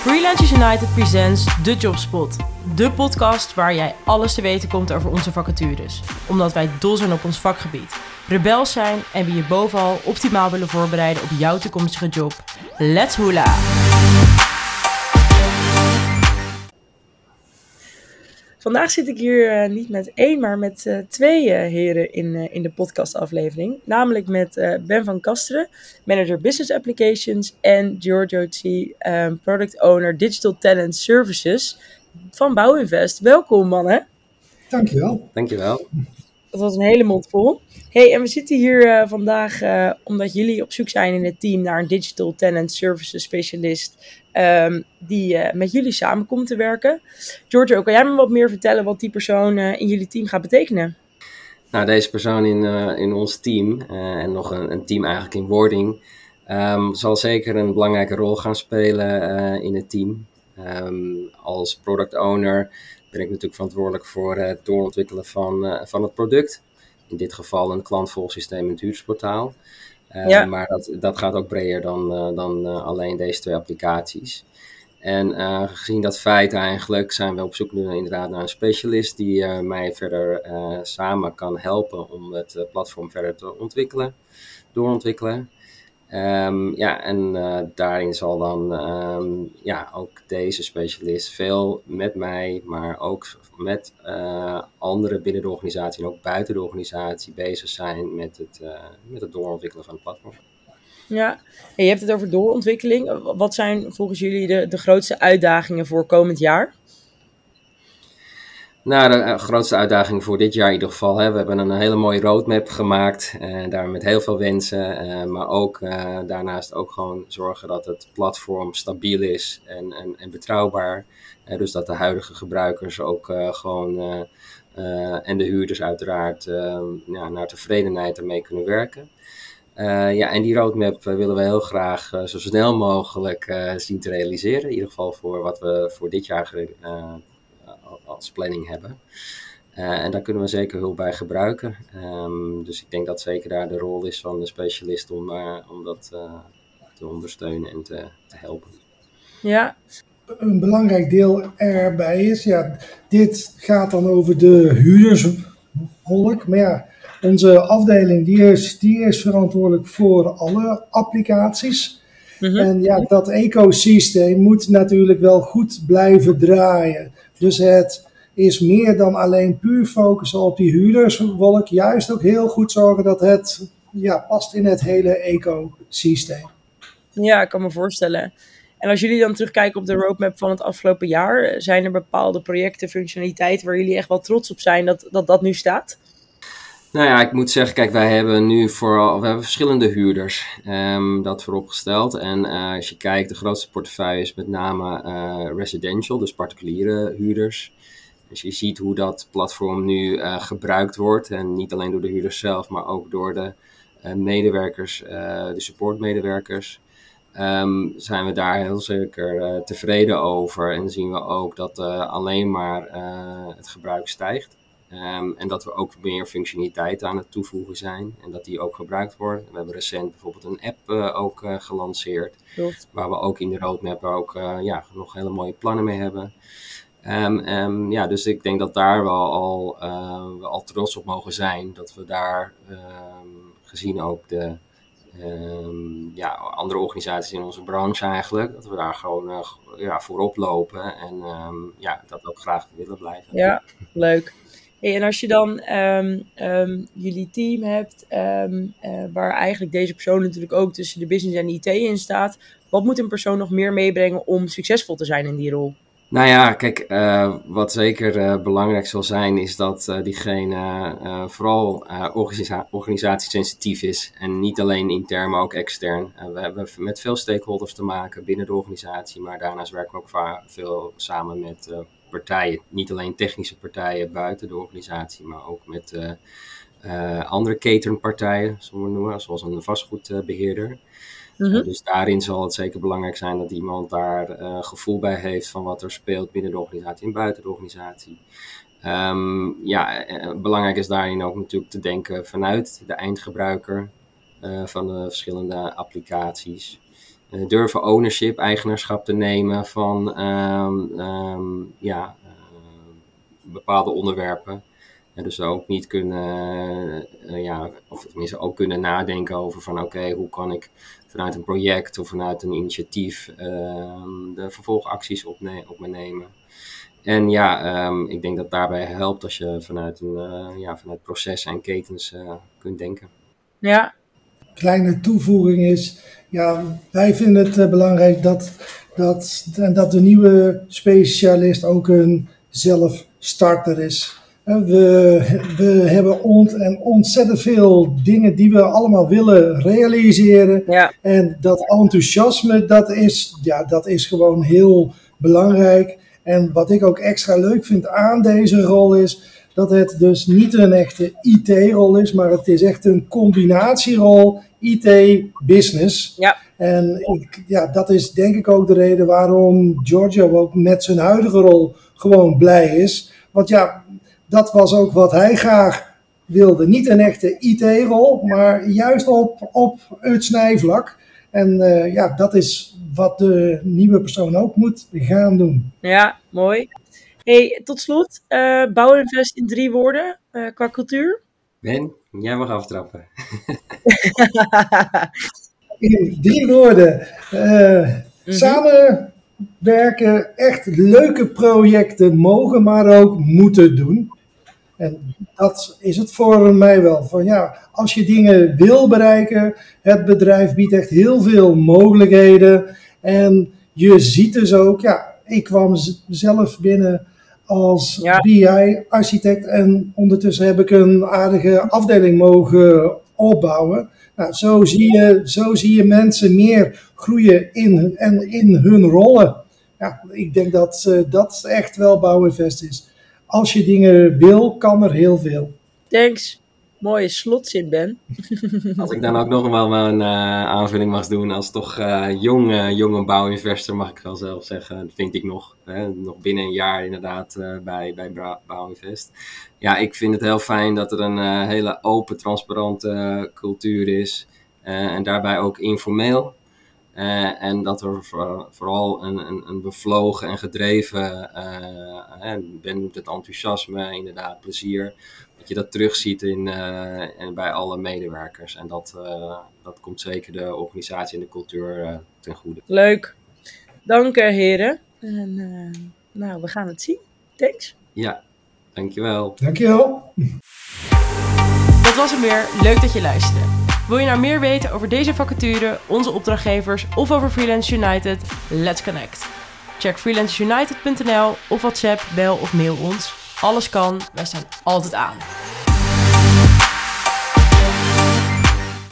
Freelancers United presents The Jobspot. De podcast waar jij alles te weten komt over onze vacatures. Omdat wij dol zijn op ons vakgebied. Rebels zijn en we je bovenal optimaal willen voorbereiden op jouw toekomstige job. Let's hula! Vandaag zit ik hier eh, niet met één, maar met eh, twee eh, heren in, eh, in de podcastaflevering. Namelijk met eh, Ben van Kasteren, Manager Business Applications. En Giorgio T, ehm, Product Owner Digital Talent Services van Bouwinvest. Welkom mannen. Dankjewel. Dankjewel. Dat was een hele mond vol. Hey, en we zitten hier eh, vandaag eh, omdat jullie op zoek zijn in het team naar een Digital Talent Services specialist ehm, die eh, met jullie samen komt te werken. Giorgio, kan jij me wat meer vertellen wat die persoon in jullie team gaat betekenen? Nou, deze persoon in, in ons team, en nog een, een team eigenlijk in wording, ehm, zal zeker een belangrijke rol gaan spelen in het team. Ehm, als product owner ben ik natuurlijk verantwoordelijk voor het doorontwikkelen van, eh, van het product. In dit geval een klantvolgsysteem en het huurdersportaal. Eh, Ja. Maar dat, dat gaat ook breder dan, eh, dan eh, alleen deze twee applicaties. En gezien dat feit eigenlijk zijn we op zoek nu inderdaad naar een specialist die mij verder samen kan helpen om het platform verder te ontwikkelen, doorontwikkelen. Ehm, ja, en eh, daarin zal dan ehm, ja, ook deze specialist veel met mij, maar ook met eh, anderen binnen de organisatie en ook buiten de organisatie bezig zijn met het, eh, met het doorontwikkelen van het platform. Ja, en je hebt het over doorontwikkeling. Wat zijn volgens jullie de, de grootste uitdagingen voor komend jaar? Nou, de eh, grootste uitdaging voor dit jaar in ieder geval. Hè, we hebben een hele mooie roadmap gemaakt. eh, daar met heel veel wensen. eh, maar ook eh, daarnaast ook gewoon zorgen dat het platform stabiel is en, en, en betrouwbaar. Eh, dus dat de huidige gebruikers ook eh, gewoon. en de huurders uiteraard naar tevredenheid ermee kunnen werken. Ja, en die roadmap willen we heel graag zo snel mogelijk zien te realiseren. In ieder geval voor wat we voor dit jaar als planning hebben. Eh, en daar kunnen we zeker hulp bij gebruiken. Ehm, dus ik denk dat zeker daar de rol is van de specialist om, eh, om dat eh, te ondersteunen en te, te helpen. Ja, Een belangrijk deel erbij is, ja, dit gaat dan over de huurderswolk. Maar ja, onze afdeling die is, die is verantwoordelijk voor alle applicaties. Mhm. En ja, dat ecosysteem moet natuurlijk wel goed blijven draaien. Dus het is meer dan alleen puur focussen op die huurderswolk. Juist ook heel goed zorgen dat het ja, past in het hele ecosysteem. ja, ik kan me voorstellen. En als jullie dan terugkijken op de roadmap van het afgelopen jaar, zijn er bepaalde projecten, functionaliteiten waar jullie echt wel trots op zijn dat dat, dat nu staat? Nou ja, ik moet zeggen, kijk, wij hebben nu vooral, we hebben verschillende huurders, ehm, dat vooropgesteld. En eh, als je kijkt, de grootste portefeuille is met name eh, residential, dus particuliere huurders. Dus je ziet hoe dat platform nu eh, gebruikt wordt. En niet alleen door de huurders zelf, maar ook door de eh, medewerkers, eh, de supportmedewerkers. Ehm, zijn we daar heel zeker tevreden over. En zien we ook dat alleen maar het gebruik stijgt. Ehm, en dat we ook meer functionaliteit aan het toevoegen zijn. En dat die ook gebruikt worden. We hebben recent bijvoorbeeld een app ook gelanceerd. Klopt. Waar we ook in de roadmap ook ja, nog hele mooie plannen mee hebben. Ehm, ehm, ja, dus ik denk dat daar wel al, eh, al trots op mogen zijn. Dat we daar ehm, gezien ook de ja, andere organisaties in onze branche eigenlijk. Dat we daar gewoon eh, ja, voorop lopen. En ja, dat ook graag willen blijven. Ja, leuk. Hey, en als je dan jullie team hebt, eh, waar eigenlijk deze persoon natuurlijk ook tussen de business en IT in staat, wat moet een persoon nog meer meebrengen om succesvol te zijn in die rol? Nou ja, kijk, eh, wat zeker eh, belangrijk zal zijn, is dat eh, diegene vooral organisa organisatiesensitief is. En niet alleen intern, maar ook extern. We hebben met veel stakeholders te maken binnen de organisatie, maar daarnaast werken we ook veel samen met partijen. Niet alleen technische partijen buiten de organisatie, maar ook met andere cateringpartijen, noemen, zoals een vastgoedbeheerder. Mhm. Dus daarin zal het zeker belangrijk zijn dat iemand daar uh, gevoel bij heeft van wat er speelt binnen de organisatie en buiten de organisatie. Um, ja, uh, belangrijk is daarin ook natuurlijk te denken vanuit de eindgebruiker uh, van de verschillende applicaties. durven ownership, eigenaarschap te nemen van ehm, ehm, ja, bepaalde onderwerpen. En dus ook niet kunnen, ja, of tenminste ook kunnen nadenken over van oké, hoe kan ik vanuit een project of vanuit een initiatief ehm, de vervolgacties op, op me nemen. En ja, ehm, ik denk dat daarbij helpt als je vanuit, een, uh, ja, vanuit processen en ketens uh, kunt denken. Ja. Kleine toevoeging is, ja, wij vinden het belangrijk dat, dat, dat de nieuwe specialist ook een zelfstarter is. We, we hebben ont, en ontzettend veel dingen die we allemaal willen realiseren. Ja. En dat enthousiasme, dat is, ja, dat is gewoon heel belangrijk. En wat ik ook extra leuk vind aan deze rol is dat het dus niet een echte IT-rol is, maar het is echt een combinatierol IT-business. Ja. En ik, ja, dat is denk ik ook de reden waarom Giorgio ook met zijn huidige rol gewoon blij is. Want ja, dat was ook wat hij graag wilde. Niet een echte IT-rol, maar juist op, op het snijvlak. En uh, ja, dat is wat de nieuwe persoon ook moet gaan doen. Ja, mooi. Hey, tot slot, uh, Bouwinvest in drie woorden uh, qua cultuur? Ben, jij mag aftrappen. in drie woorden. Uh, mm -hmm. Samenwerken, echt leuke projecten mogen, maar ook moeten doen. En dat is het voor mij wel. Van ja, als je dingen wil bereiken, het bedrijf biedt echt heel veel mogelijkheden. En je ziet dus ook, ja, ik kwam zelf binnen als Ja. BI-architect en ondertussen heb ik een aardige afdeling mogen opbouwen. Nou, zo, zie je, zo zie je mensen meer groeien in, en in hun rollen. Ja, ik denk dat dat echt wel Bouwinvest is. Als je dingen wil, kan er heel veel. Thanks. Mooie slotzin, Ben. Als ik dan ook nog wel een uh, aanvulling mag doen als toch uh, jong, uh, jonge bouwinvestor, mag ik wel zelf zeggen. Dat vind ik nog. Hè, nog binnen een jaar inderdaad bij, bij Bouwinvest. Ja, ik vind het heel fijn dat er een hele open, transparante cultuur is. en daarbij ook informeel. Uh, en dat er voor, vooral een, een, een, bevlogen en gedreven, uh, Ben noemt het enthousiasme, inderdaad plezier, dat je dat terugziet in, uh, en bij alle medewerkers. En dat, dat komt zeker de organisatie en de cultuur ten goede. Leuk. Dank heren. En nou, we gaan het zien. Thanks. Ja, dankjewel. Dankjewel. Dat was hem weer. Leuk dat je luisterde. Wil je nou meer weten over deze vacature, onze opdrachtgevers of over Freelance United? Let's connect. Check freelanceunited.nl of WhatsApp, bel of mail ons. Alles kan, wij staan altijd aan.